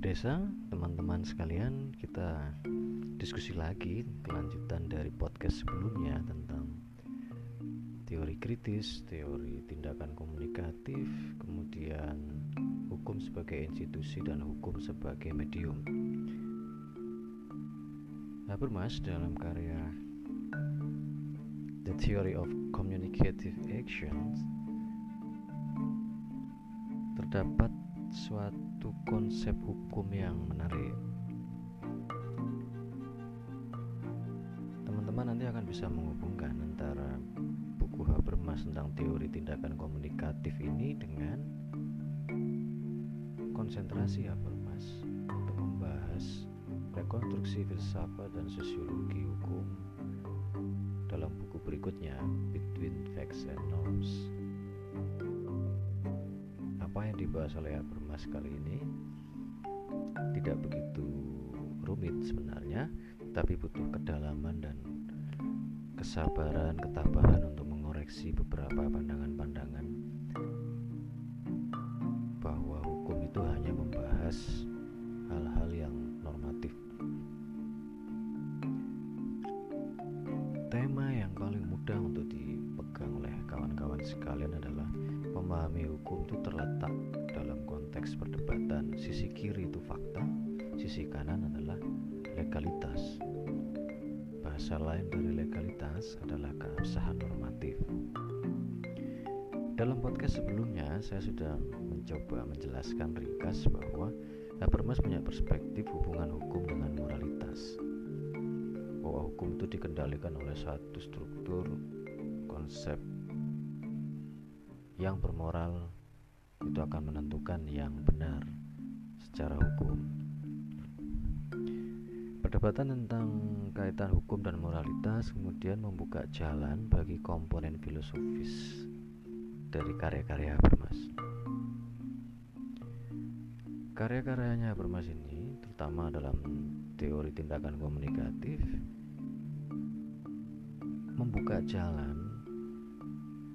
berdesa, teman-teman sekalian, kita diskusi lagi kelanjutan dari podcast sebelumnya tentang teori kritis, teori tindakan komunikatif, kemudian hukum sebagai institusi dan hukum sebagai medium. Habermas dalam karya The Theory of Communicative Actions terdapat suatu konsep hukum yang menarik. Teman-teman nanti akan bisa menghubungkan antara buku Habermas tentang teori tindakan komunikatif ini dengan konsentrasi Habermas untuk membahas rekonstruksi filsafat dan sosiologi hukum dalam buku berikutnya Between Facts and Norms apa yang dibahas oleh Habermas kali ini tidak begitu rumit sebenarnya tapi butuh kedalaman dan kesabaran, ketabahan untuk mengoreksi beberapa pandangan-pandangan bahwa hukum itu hanya membahas hal-hal yang normatif. Tema yang paling mudah untuk dipegang oleh kawan-kawan sekalian adalah memahami hukum itu terletak dalam konteks perdebatan. Sisi kiri itu fakta sisi kanan adalah legalitas. Bahasa lain dari legalitas adalah keabsahan normatif. Dalam podcast sebelumnya saya sudah mencoba menjelaskan ringkas bahwa Habermas punya perspektif hubungan hukum dengan moralitas. Bahwa hukum itu dikendalikan oleh satu struktur konsep yang bermoral itu akan menentukan yang benar secara hukum. Perdebatan tentang kaitan hukum dan moralitas kemudian membuka jalan bagi komponen filosofis dari karya-karya Habermas. Karya-karyanya Habermas ini terutama dalam teori tindakan komunikatif membuka jalan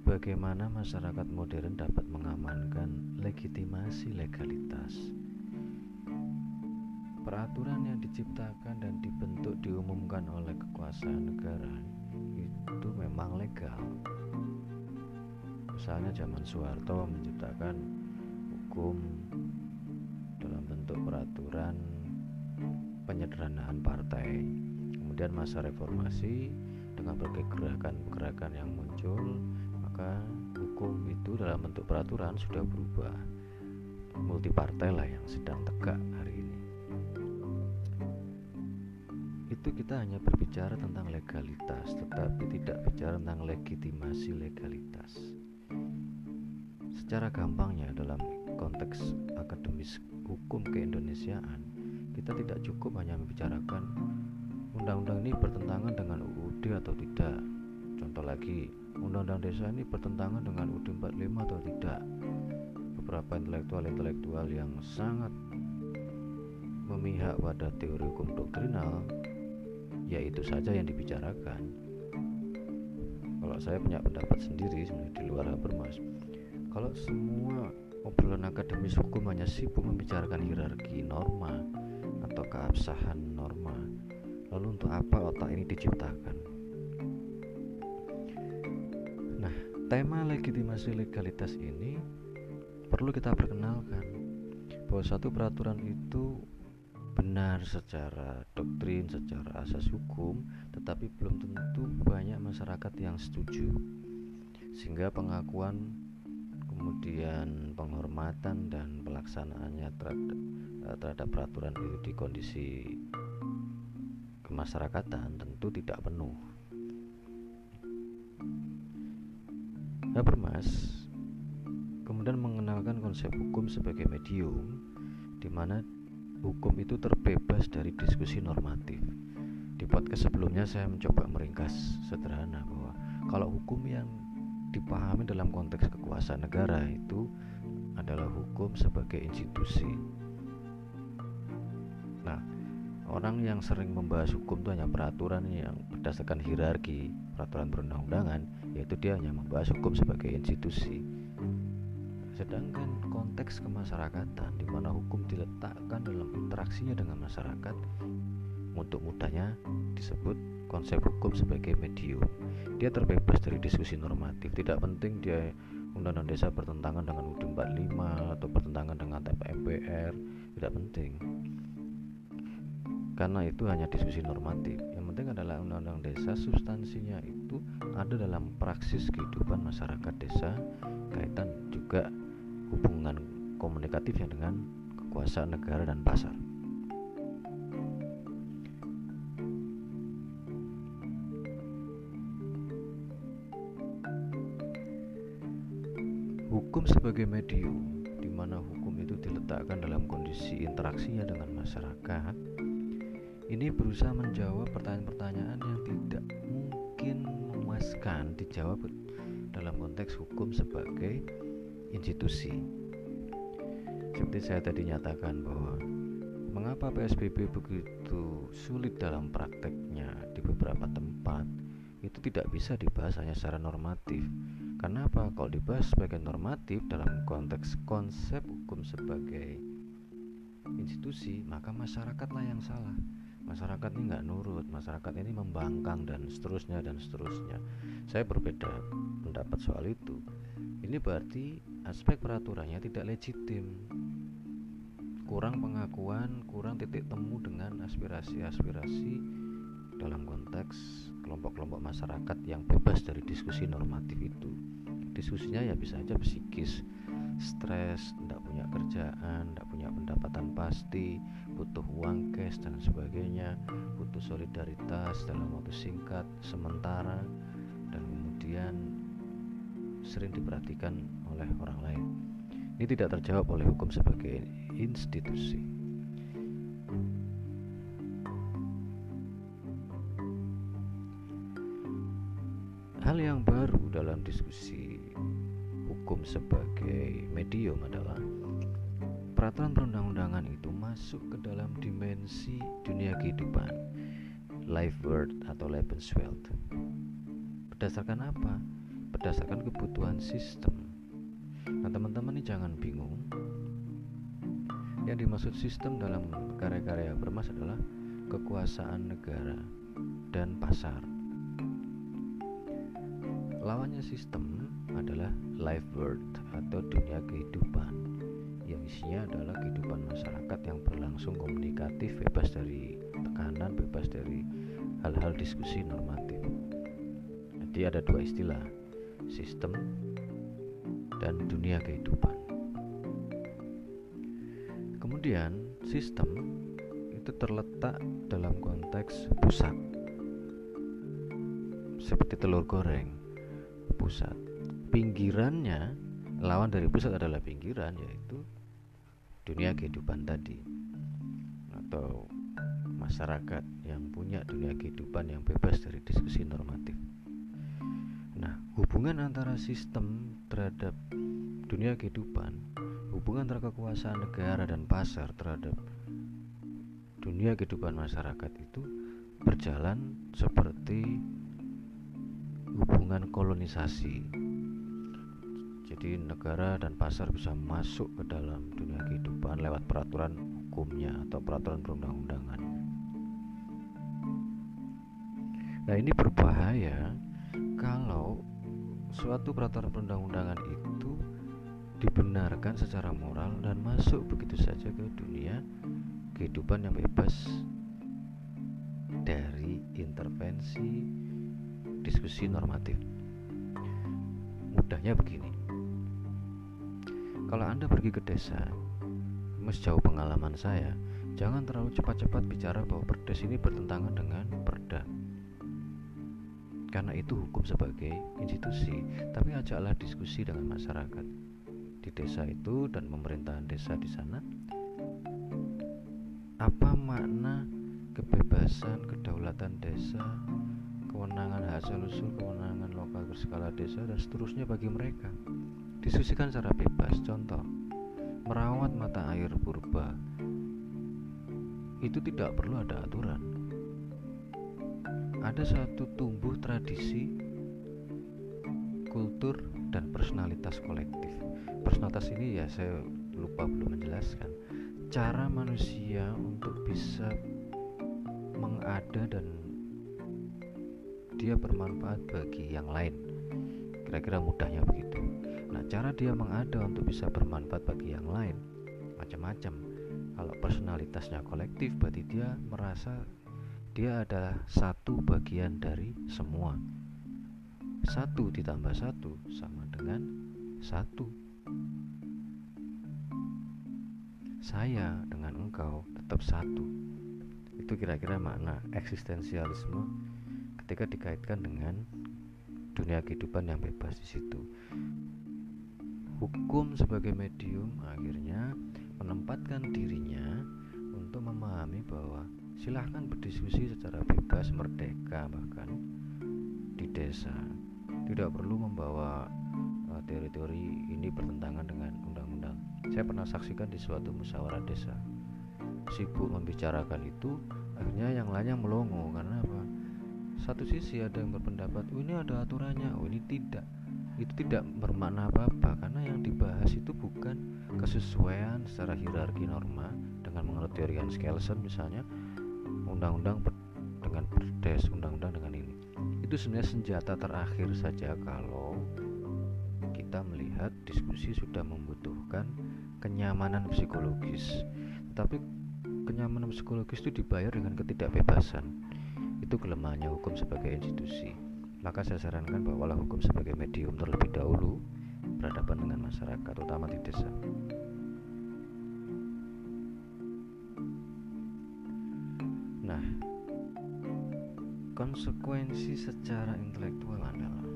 bagaimana masyarakat modern dapat mengamankan legitimasi legalitas. Peraturan yang diciptakan dan dibentuk diumumkan oleh kekuasaan negara itu memang legal. Misalnya zaman Soeharto menciptakan hukum dalam bentuk peraturan penyederhanaan partai. Kemudian masa reformasi dengan berbagai gerakan-gerakan yang muncul maka hukum itu dalam bentuk peraturan sudah berubah. Multipartai lah yang sedang tegak hari ini. Itu kita hanya berbicara tentang legalitas tetapi tidak bicara tentang legitimasi legalitas. Secara gampangnya dalam konteks akademis hukum keindonesiaan kita tidak cukup hanya membicarakan undang-undang ini bertentangan dengan UUD atau tidak. Contoh lagi undang-undang desa ini bertentangan dengan UUD 45 atau tidak? Beberapa intelektual-intelektual yang sangat memihak pada teori hukum doktrinal yaitu saja yang dibicarakan. Kalau saya punya pendapat sendiri sebenarnya di luar Habermas kalau semua obrolan akademis hukum hanya sibuk membicarakan hierarki norma atau keabsahan norma lalu untuk apa otak ini diciptakan tema legitimasi legalitas ini perlu kita perkenalkan bahwa satu peraturan itu benar secara doktrin, secara asas hukum, tetapi belum tentu banyak masyarakat yang setuju. Sehingga pengakuan kemudian penghormatan dan pelaksanaannya terhadap, eh, peraturan itu di kondisi kemasyarakatan tentu tidak penuh. Habermas kemudian mengenalkan konsep hukum sebagai medium di mana hukum itu terbebas dari diskusi normatif. Di podcast sebelumnya saya mencoba meringkas sederhana bahwa kalau hukum yang dipahami dalam konteks kekuasaan negara itu adalah hukum sebagai institusi. Nah, orang yang sering membahas hukum itu hanya peraturan yang berdasarkan hierarki peraturan perundang-undangan yaitu dia hanya membahas hukum sebagai institusi. Sedangkan konteks kemasyarakatan di mana hukum diletakkan dalam interaksinya dengan masyarakat untuk mudahnya disebut konsep hukum sebagai medium. Dia terbebas dari diskusi normatif. Tidak penting dia undang-undang desa bertentangan dengan UUD 45 atau bertentangan dengan TP MPR tidak penting karena itu hanya diskusi normatif. Yang penting adalah undang-undang desa substansinya itu ada dalam praksis kehidupan masyarakat desa kaitan juga hubungan komunikatifnya dengan kekuasaan negara dan pasar. Hukum sebagai medium, di mana hukum itu diletakkan dalam kondisi interaksinya dengan masyarakat, ini berusaha menjawab pertanyaan-pertanyaan yang tidak mungkin memuaskan dijawab dalam konteks hukum sebagai institusi. Seperti saya tadi nyatakan bahwa mengapa PSBB begitu sulit dalam prakteknya di beberapa tempat itu tidak bisa dibahas hanya secara normatif Kenapa? Kalau dibahas sebagai normatif dalam konteks konsep hukum sebagai institusi, maka masyarakatlah yang salah. Masyarakat ini nggak nurut, masyarakat ini membangkang dan seterusnya dan seterusnya. Saya berbeda pendapat soal itu. Ini berarti aspek peraturannya tidak legitim. Kurang pengakuan, kurang titik temu dengan aspirasi-aspirasi dalam konteks kelompok-kelompok masyarakat yang bebas dari diskusi normatif itu diskusinya ya bisa aja psikis stres, tidak punya kerjaan, tidak punya pendapatan pasti, butuh uang cash dan sebagainya, butuh solidaritas dalam waktu singkat, sementara, dan kemudian sering diperhatikan oleh orang lain. Ini tidak terjawab oleh hukum sebagai institusi. Hal yang baru dalam diskusi hukum sebagai medium adalah peraturan perundang-undangan itu masuk ke dalam dimensi dunia kehidupan. Life world atau Lebenswelt berdasarkan apa? berdasarkan kebutuhan sistem. Nah teman-teman ini jangan bingung. Yang dimaksud sistem dalam karya-karya bermas adalah kekuasaan negara dan pasar. Lawannya sistem adalah life world atau dunia kehidupan isinya adalah kehidupan masyarakat yang berlangsung komunikatif bebas dari tekanan bebas dari hal-hal diskusi normatif. Jadi ada dua istilah sistem dan dunia kehidupan. Kemudian sistem itu terletak dalam konteks pusat. Seperti telur goreng pusat. Pinggirannya lawan dari pusat adalah pinggiran yaitu dunia kehidupan tadi atau masyarakat yang punya dunia kehidupan yang bebas dari diskusi normatif. Nah, hubungan antara sistem terhadap dunia kehidupan, hubungan antara kekuasaan negara dan pasar terhadap dunia kehidupan masyarakat itu berjalan seperti hubungan kolonisasi jadi negara dan pasar bisa masuk ke dalam dunia kehidupan lewat peraturan hukumnya atau peraturan perundang-undangan. Nah, ini berbahaya kalau suatu peraturan perundang-undangan itu dibenarkan secara moral dan masuk begitu saja ke dunia kehidupan yang bebas dari intervensi diskusi normatif. Mudahnya begini kalau Anda pergi ke desa, sejauh pengalaman saya, jangan terlalu cepat-cepat bicara bahwa perdes ini bertentangan dengan perda. Karena itu hukum sebagai institusi, tapi ajaklah diskusi dengan masyarakat di desa itu dan pemerintahan desa di sana. Apa makna kebebasan, kedaulatan desa, kewenangan hasil usul, kewenangan lokal berskala desa dan seterusnya bagi mereka? Diskusikan secara bebas. Contoh, merawat mata air purba itu tidak perlu ada aturan. Ada satu tumbuh tradisi, kultur, dan personalitas kolektif. Personalitas ini ya saya lupa belum menjelaskan cara manusia untuk bisa mengada dan dia bermanfaat bagi yang lain. Kira-kira mudahnya begitu. Nah, cara dia mengada untuk bisa bermanfaat bagi yang lain macam-macam. Kalau personalitasnya kolektif berarti dia merasa dia adalah satu bagian dari semua. Satu ditambah satu sama dengan satu. Saya dengan engkau tetap satu. Itu kira-kira makna eksistensialisme ketika dikaitkan dengan dunia kehidupan yang bebas di situ. Hukum sebagai medium akhirnya menempatkan dirinya untuk memahami bahwa silahkan berdiskusi secara bebas, merdeka bahkan di desa tidak perlu membawa uh, teori-teori ini bertentangan dengan undang-undang. Saya pernah saksikan di suatu musyawarah desa. Sibuk membicarakan itu, akhirnya yang lainnya melongo karena apa? Satu sisi ada yang berpendapat, oh ini ada aturannya, oh ini tidak. Itu tidak bermakna apa-apa karena yang dibahas itu bukan kesesuaian secara hierarki norma dengan menurut teori Hans Kelsen misalnya undang-undang dengan perdes, undang-undang dengan ini. Itu sebenarnya senjata terakhir saja kalau kita melihat diskusi sudah membutuhkan kenyamanan psikologis. Tapi kenyamanan psikologis itu dibayar dengan ketidakbebasan. Itu kelemahannya hukum sebagai institusi maka saya sarankan bahwa hukum sebagai medium terlebih dahulu berhadapan dengan masyarakat utama di desa nah Konsekuensi secara intelektual adalah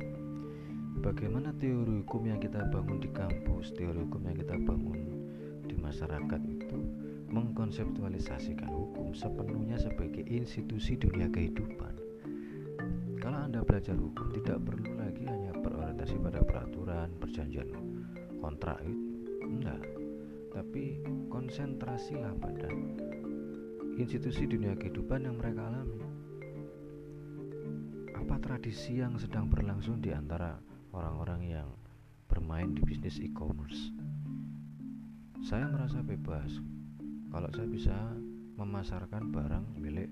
bagaimana teori hukum yang kita bangun di kampus, teori hukum yang kita bangun di masyarakat itu mengkonseptualisasikan hukum sepenuhnya sebagai institusi dunia kehidupan. Anda belajar hukum tidak perlu lagi hanya berorientasi pada peraturan, perjanjian kontrak itu. Enggak. Tapi konsentrasilah pada institusi dunia kehidupan yang mereka alami tradisi yang sedang berlangsung di antara orang-orang yang bermain di bisnis e-commerce. Saya merasa bebas kalau saya bisa memasarkan barang milik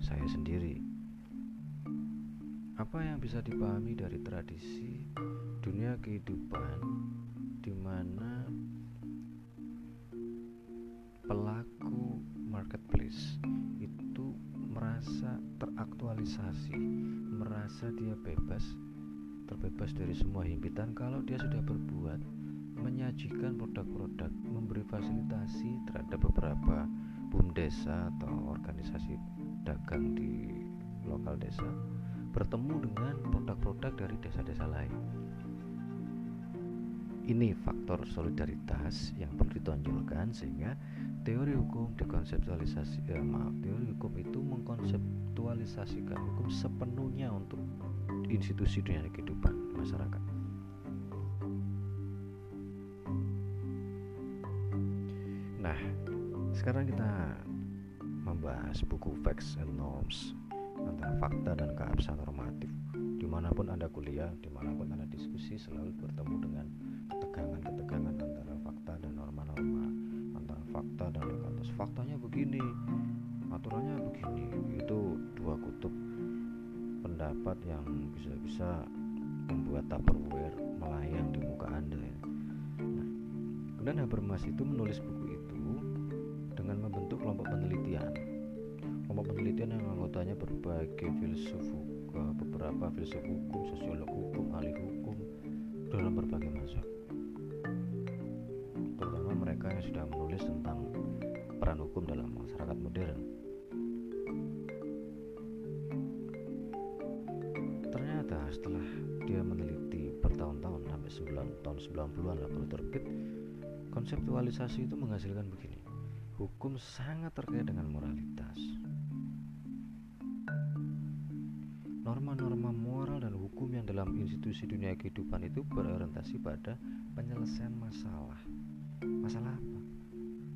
saya sendiri. Apa yang bisa dipahami dari tradisi dunia kehidupan di mana pelaku marketplace itu merasa teraktualisasi, merasa dia bebas, terbebas dari semua himpitan? Kalau dia sudah berbuat menyajikan produk-produk, memberi fasilitasi terhadap beberapa bumdesa atau organisasi dagang di lokal desa bertemu dengan produk-produk dari desa-desa lain. Ini faktor solidaritas yang perlu ditonjolkan sehingga teori hukum dikonseptualisasi ya maaf teori hukum itu mengkonseptualisasikan hukum sepenuhnya untuk institusi dunia kehidupan masyarakat nah sekarang kita membahas buku Facts and Norms antara fakta dan keabsahan normatif. Di mana pun anda kuliah di mana pun anda diskusi selalu bertemu dengan ketegangan-ketegangan antara fakta dan norma-norma. Fakta dan legalitas faktanya begini aturannya begini. Itu dua kutub pendapat yang bisa-bisa membuat Tupperware melayang di muka anda ya. Nah, kemudian Habermas itu menulis buku anggotanya berbagai filsuf beberapa filsuf hukum, sosiolog hukum, ahli hukum dalam berbagai mazhab mereka yang sudah menulis tentang peran hukum dalam masyarakat modern. Ternyata setelah dia meneliti bertahun-tahun sampai 9 tahun 90-an lah baru terbit, konseptualisasi itu menghasilkan begini. Hukum sangat terkait dengan moralitas. Norma-norma moral dan hukum yang dalam institusi dunia kehidupan itu berorientasi pada penyelesaian masalah. Masalah apa?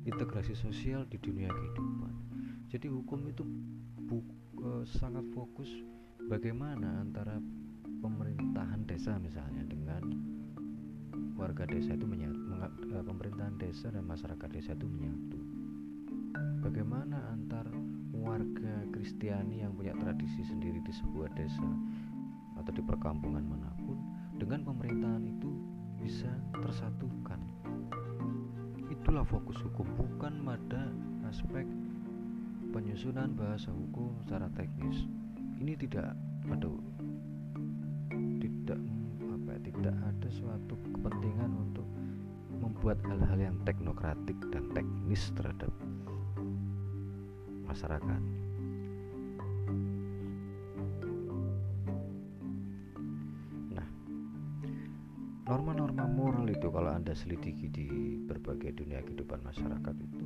Integrasi sosial di dunia kehidupan. Jadi hukum itu uh, sangat fokus bagaimana antara pemerintahan desa misalnya dengan warga desa itu menyatu eh, pemerintahan desa dan masyarakat desa itu menyatu. Bagaimana antar warga Kristiani yang punya tradisi sendiri di sebuah desa atau di perkampungan mana pun dengan pemerintahan itu bisa tersatukan. Itulah fokus hukum bukan pada aspek penyusunan bahasa hukum secara teknis. Ini tidak aduh tidak apa ya, tidak ada suatu kepentingan untuk membuat hal-hal yang teknokratik dan teknis terhadap masyarakat. Nah norma-norma moral itu kalau anda selidiki di berbagai dunia kehidupan masyarakat itu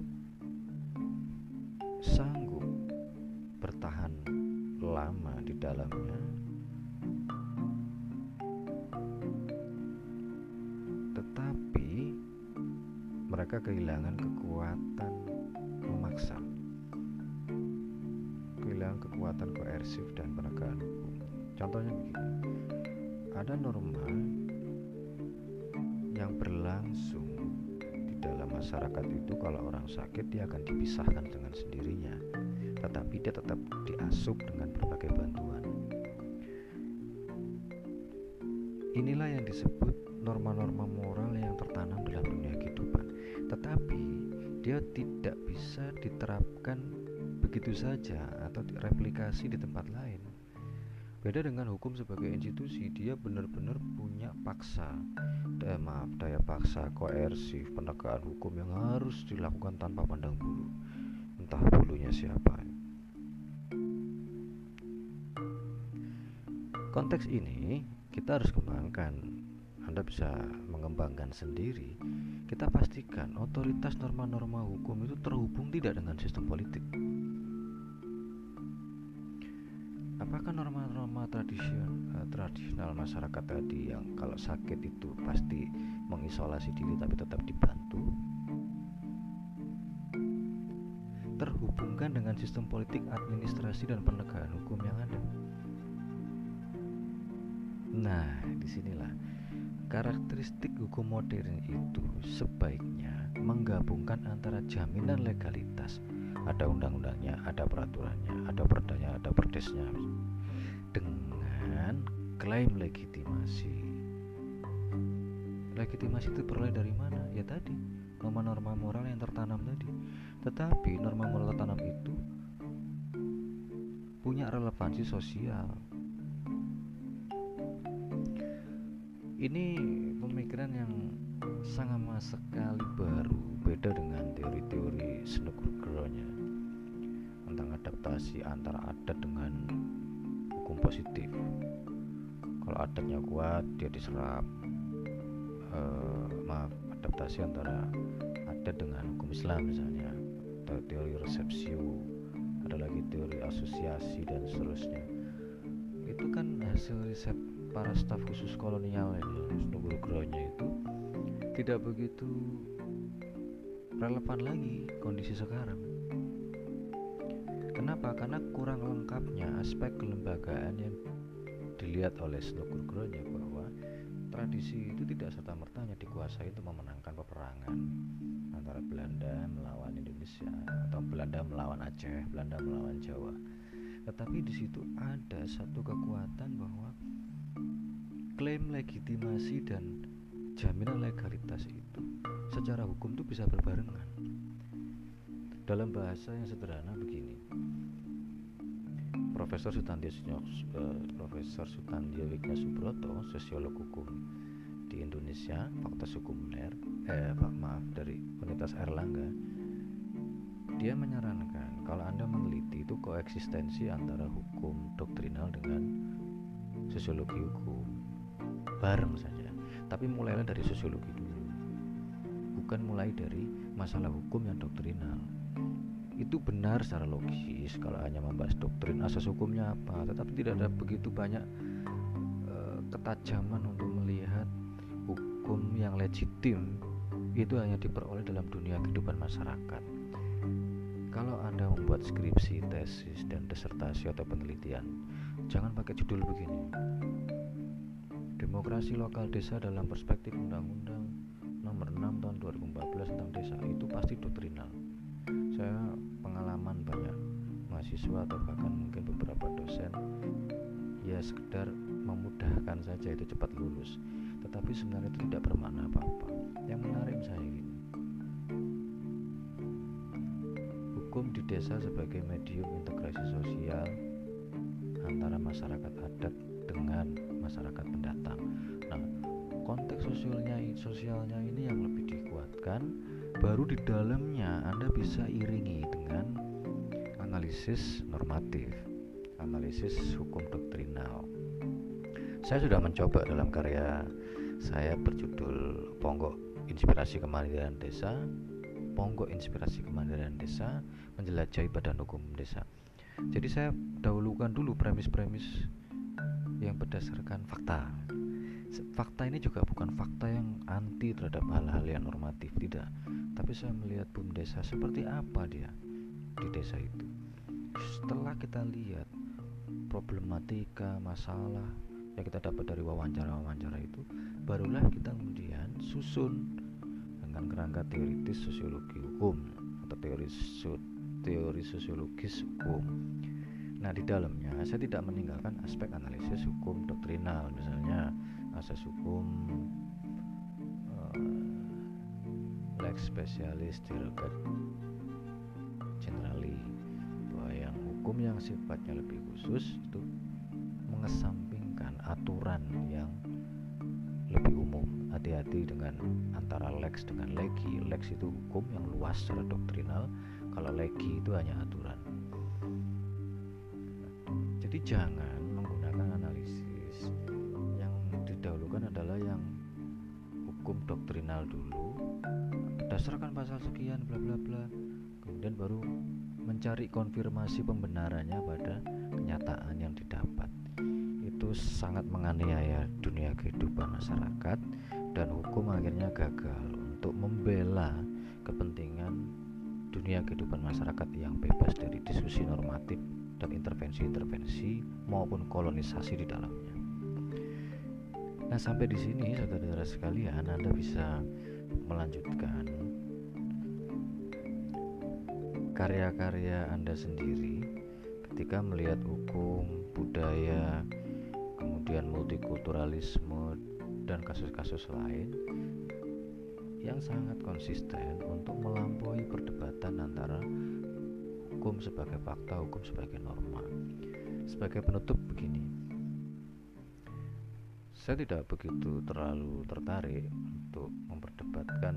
contohnya begini. Ada norma yang berlangsung di dalam masyarakat itu kalau orang sakit dia akan dipisahkan dengan sendirinya. Tetapi dia tetap diasup dengan berbagai bantuan. Inilah yang disebut norma-norma moral yang tertanam dalam dunia kehidupan. Tetapi dia tidak bisa diterapkan begitu saja atau replikasi di tempat lain Beda dengan hukum sebagai institusi, dia benar-benar punya paksa, daya maaf, daya paksa, koersif, penegakan hukum yang harus dilakukan tanpa pandang bulu, entah bulunya siapa. Konteks ini kita harus kembangkan. Anda bisa mengembangkan sendiri. Kita pastikan otoritas norma-norma hukum itu terhubung tidak dengan sistem politik. Tradisional, uh, tradisional masyarakat tadi yang kalau sakit itu pasti mengisolasi diri tapi tetap dibantu. Terhubungkan dengan sistem politik, administrasi dan penegakan hukum yang ada. Nah, di sinilah karakteristik hukum modern itu sebaiknya menggabungkan antara jaminan legalitas. Ada undang-undangnya, ada peraturannya, ada perdanya, ada perdesnya. Dengan klaim legitimasi. Legitimasi itu peroleh dari mana? Ya tadi, norma-norma moral yang tertanam tadi. Tetapi norma moral tertanam itu punya relevansi sosial. Ini pemikiran yang sangat sekali baru beda dengan teori-teori Snook tentang adaptasi antara adat dengan hukum positif kalau adatnya kuat dia diserap. Uh, maaf adaptasi antara adat dengan hukum Islam misalnya atau teori resepsio ada lagi teori asosiasi dan seterusnya. Itu kan hasil riset para staf khusus kolonial ini Nugroho itu. Tidak begitu relevan lagi kondisi sekarang. Kenapa? Karena kurang lengkapnya aspek kelembagaan yang dilihat oleh Snokurgronya bahwa tradisi itu tidak serta mertanya dikuasai untuk memenangkan peperangan antara Belanda melawan Indonesia atau Belanda melawan Aceh, Belanda melawan Jawa. Tetapi di situ ada satu kekuatan bahwa klaim legitimasi dan jaminan legalitas itu secara hukum itu bisa berbarengan dalam bahasa yang sederhana begini Profesor Sutandja uh, Profesor Sutandja Wigna Subroto sosiolog hukum di Indonesia Fakultas Hukum UNER eh maaf dari Universitas Erlangga. Dia menyarankan kalau Anda meneliti itu koeksistensi antara hukum doktrinal dengan sosiologi hukum bareng saja. Tapi mulailah dari sosiologi dulu. Bukan mulai dari masalah hukum yang doktrinal itu benar secara logis kalau hanya membahas doktrin asas hukumnya apa. Tetapi tidak ada begitu banyak uh, ketajaman untuk melihat hukum yang legitim itu hanya diperoleh dalam dunia kehidupan masyarakat. Kalau anda membuat skripsi tesis dan disertasi atau penelitian jangan pakai judul begini. Demokrasi lokal desa dalam perspektif Undang-Undang nomor 6 tahun 2014 tentang desa itu pasti doktrinal banyak mahasiswa atau bahkan mungkin beberapa dosen ya sekedar memudahkan saja itu cepat lulus. Tetapi sebenarnya itu tidak bermakna apa-apa. Yang menarik saya ini hukum di desa sebagai medium integrasi sosial antara masyarakat adat dengan masyarakat pendatang. Nah konteks sosialnya sosialnya ini yang lebih dikuatkan baru di dalamnya Anda bisa iringi analisis normatif. Analisis hukum doktrinal. Saya sudah mencoba dalam karya saya berjudul Ponggok Inspirasi Kemandirian Desa. Ponggok Inspirasi Kemandirian Desa menjelajahi badan hukum desa. Jadi saya dahulukan dulu premis-premis yang berdasarkan fakta. Fakta ini juga bukan fakta yang anti terhadap hal-hal yang normatif tidak. Tapi saya melihat bum desa seperti apa dia di desa itu setelah kita lihat problematika masalah yang kita dapat dari wawancara-wawancara itu barulah kita kemudian susun dengan kerangka teoritis sosiologi hukum atau teori teori sosiologis hukum. Nah di dalamnya saya tidak meninggalkan aspek analisis hukum doktrinal misalnya asas hukum uh, lex specialis derogat hukum yang sifatnya lebih khusus itu mengesampingkan aturan yang lebih umum. Hati-hati dengan antara lex dengan legi lex itu hukum yang luas secara doktrinal. Kalau legi itu hanya aturan. Jadi jangan menggunakan analisis. Yang didahulukan adalah yang hukum doktrinal dulu. Berdasarkan pasal sekian bla bla bla. Kemudian baru mencari konfirmasi pembenarannya pada kenyataan yang didapat itu sangat menganiaya dunia kehidupan masyarakat dan hukum akhirnya gagal untuk membela kepentingan dunia kehidupan masyarakat yang bebas dari diskusi normatif dan intervensi-intervensi maupun kolonisasi di dalamnya. Nah, sampai di sini saudara-saudara sekalian, Anda bisa melanjutkan karya-karya Anda sendiri ketika melihat hukum, budaya, kemudian multikulturalisme dan kasus-kasus lain yang sangat konsisten untuk melampaui perdebatan antara hukum sebagai fakta, hukum sebagai norma. Sebagai penutup begini, saya tidak begitu terlalu tertarik untuk memperdebatkan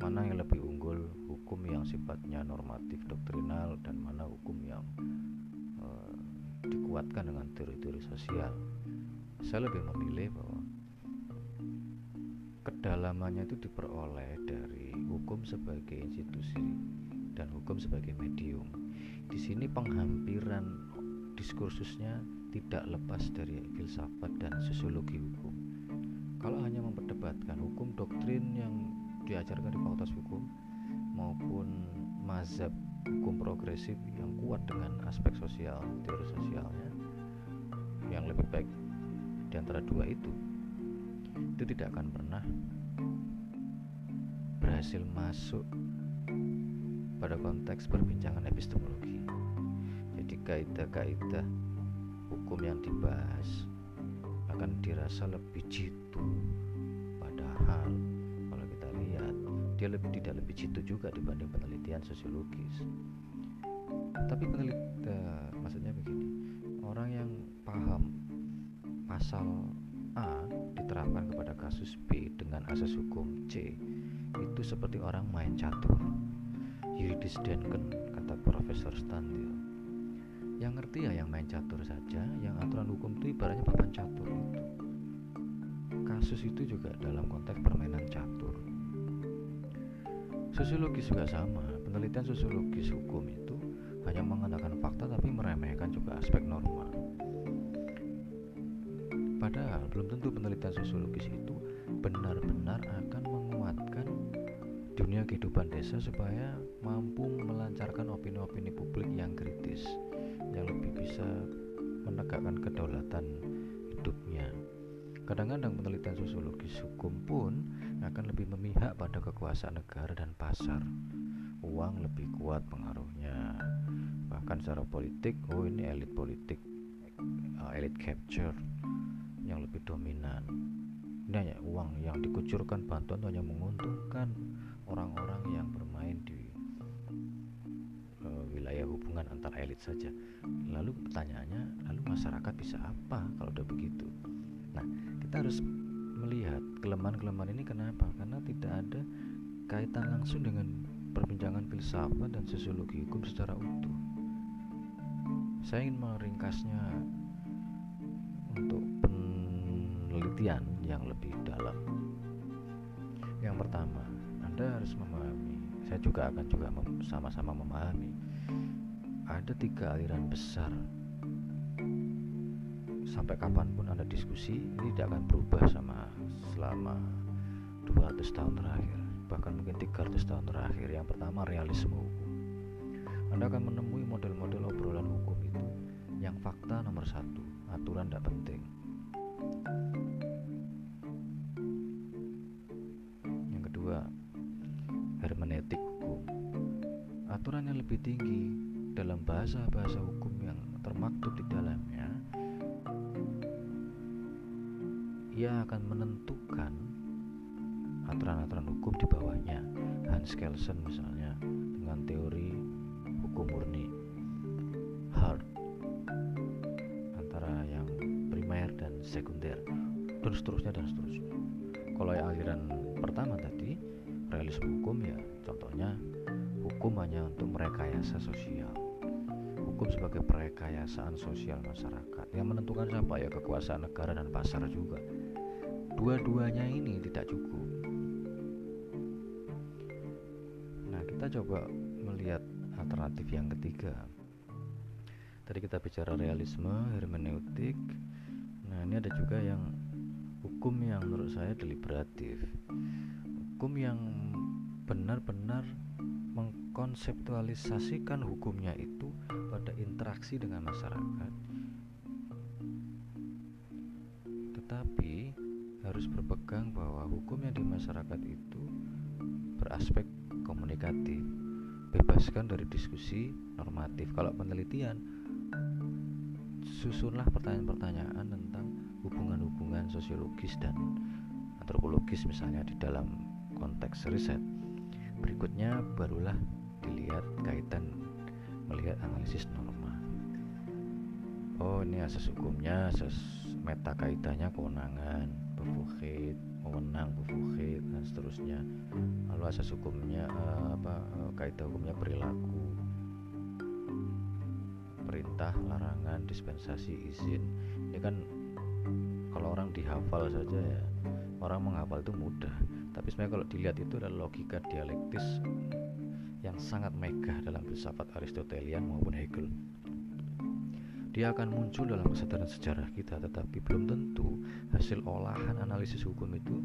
mana yang lebih unggul hukum yang sifatnya normatif doktrinal dan mana hukum yang uh, dikuatkan dengan teori-teori sosial. Saya lebih memilih bahwa kedalamannya itu diperoleh dari hukum sebagai institusi dan hukum sebagai medium. Di sini penghampiran diskursusnya tidak lepas dari filsafat dan sosiologi hukum. Kalau hanya memperdebatkan hukum doktrin yang diajarkan di fakultas hukum maupun mazhab hukum progresif yang kuat dengan aspek sosial teori sosialnya yang lebih baik di antara dua itu itu tidak akan pernah berhasil masuk pada konteks perbincangan epistemologi. Jadi kaidah-kaidah hukum yang dibahas akan dirasa lebih jitu padahal dia lebih tidak lebih jitu juga dibanding penelitian sosiologis. Tapi penelitian uh, maksudnya begini orang yang paham pasal A diterapkan kepada kasus B dengan asas hukum C itu seperti orang main catur. Yuridis denken kata Profesor Standil yang ngerti ya yang main catur saja yang aturan hukum itu ibaratnya papan catur itu. Kasus itu juga dalam konteks permainan catur Sosiologis juga sama. Penelitian sosiologis hukum itu hanya mengandalkan fakta tapi meremehkan juga aspek norma. Padahal belum tentu penelitian sosiologis itu benar-benar akan menguatkan dunia kehidupan desa supaya mampu melancarkan opini-opini publik yang kritis, yang lebih bisa menegakkan kedaulatan hidupnya. Kadang-kadang penelitian sosiologis hukum pun akan lebih memihak pada kekuasaan negara dan pasar. Uang lebih kuat pengaruhnya. Bahkan secara politik, oh ini elit politik, uh, elit capture yang lebih dominan. Ini hanya uang yang dikucurkan bantuan hanya menguntungkan orang-orang yang bermain di wilayah hubungan antar elit saja. Lalu pertanyaannya, lalu masyarakat bisa apa kalau udah begitu? Nah, kita harus melihat kelemahan-kelemahan ini kenapa? Karena tidak ada kaitan langsung dengan perbincangan filsafat dan sosiologi hukum secara utuh. Saya ingin meringkasnya untuk penelitian yang lebih dalam. Yang pertama, Anda harus memahami, saya juga akan juga sama-sama memahami ada tiga aliran besar sampai kapan pun ada diskusi ini tidak akan berubah sama selama 200 tahun terakhir. Bahkan mungkin 300 tahun terakhir. Yang pertama realisme hukum. Anda akan menemui model-model obrolan hukum itu yang fakta nomor satu. Aturan tidak penting. Yang kedua hermeneutik hukum. Aturan yang lebih tinggi dalam bahasa-bahasa hukum yang termaktub di dalamnya akan menentukan aturan-aturan hukum di bawahnya. Hans Kelsen misalnya dengan teori hukum murni hard antara yang primer dan sekunder dan seterusnya dan seterusnya. Kalau yang aliran pertama tadi realisme hukum ya contohnya hukum hanya untuk merekayasa sosial. Hukum sebagai perekayasaan sosial masyarakat. Yang menentukan siapa? Ya kekuasaan negara dan pasar juga dua-duanya ini tidak cukup. Nah kita coba melihat alternatif yang ketiga. Tadi kita bicara realisme hermeneutik. Nah ini ada juga yang hukum yang menurut saya deliberatif. Hukum yang benar-benar mengkonseptualisasikan hukumnya itu pada interaksi dengan masyarakat. Tetapi berpegang bahwa hukum yang di masyarakat itu beraspek komunikatif bebaskan dari diskusi normatif. Kalau penelitian susunlah pertanyaan-pertanyaan tentang hubungan-hubungan sosiologis dan antropologis misalnya di dalam konteks riset. Berikutnya barulah dilihat kaitan melihat analisis norma. Oh ini asas hukumnya asas meta kaitannya kewenangan befukhid wewenang befukhid dan seterusnya. Lalu asas hukumnya uh, apa uh, kaitan hukumnya perilaku. Perintah larangan dispensasi izin. Ini kan kalau orang dihafal saja ya orang menghafal itu mudah. Tapi sebenarnya kalau dilihat itu adalah logika dialektis yang sangat megah dalam filsafat Aristotelian maupun Hegel. Dia akan muncul dalam kesadaran sejarah kita, tetapi belum tentu hasil olahan analisis hukum itu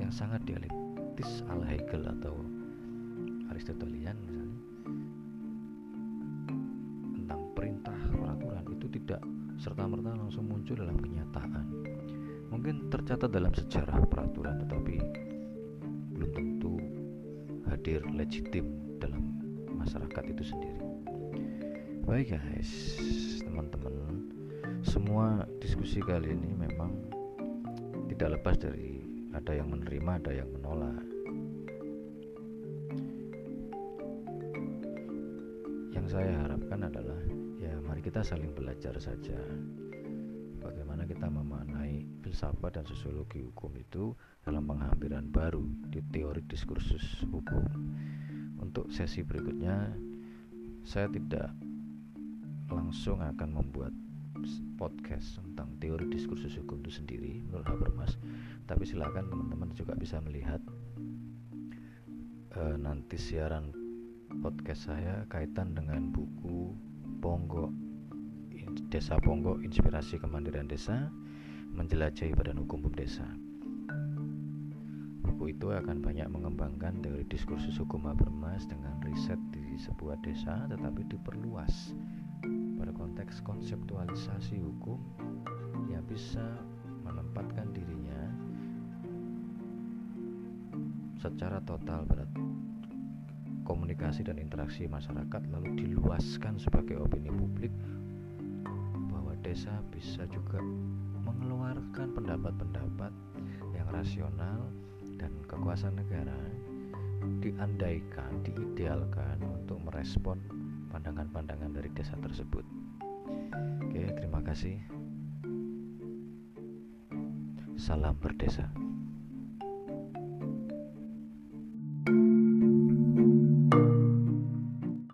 yang sangat dialektis ala Hegel atau Aristotelian misalnya tentang perintah peraturan itu tidak serta-merta langsung muncul dalam kenyataan. Mungkin tercatat dalam sejarah peraturan, tetapi belum tentu hadir legitim masyarakat itu sendiri. Baik guys, teman-teman, semua diskusi kali ini memang tidak lepas dari ada yang menerima, ada yang menolak. Yang saya harapkan adalah ya mari kita saling belajar saja. Bagaimana kita memaknai filsafat dan sosiologi hukum itu dalam penghampiran baru di teori diskursus hukum. Untuk sesi berikutnya saya tidak langsung akan membuat podcast tentang teori diskursus hukum itu sendiri menurut Habermas tapi silakan teman-teman juga bisa melihat uh, nanti siaran podcast saya kaitan dengan buku Ponggo Desa Ponggo Inspirasi Kemandirian Desa Menjelajahi Badan Hukum Desa. Buku itu akan banyak mengembangkan teori diskursus hukum Habermas dengan riset di sebuah desa tetapi diperluas pada konteks konseptualisasi hukum yang bisa menempatkan dirinya secara total pada komunikasi dan interaksi masyarakat lalu diluaskan sebagai opini publik bahwa desa bisa juga mengeluarkan pendapat-pendapat yang rasional dan kekuasaan negara diandaikan, diidealkan untuk merespon pandangan-pandangan dari desa tersebut. Oke, terima kasih. Salam berdesa.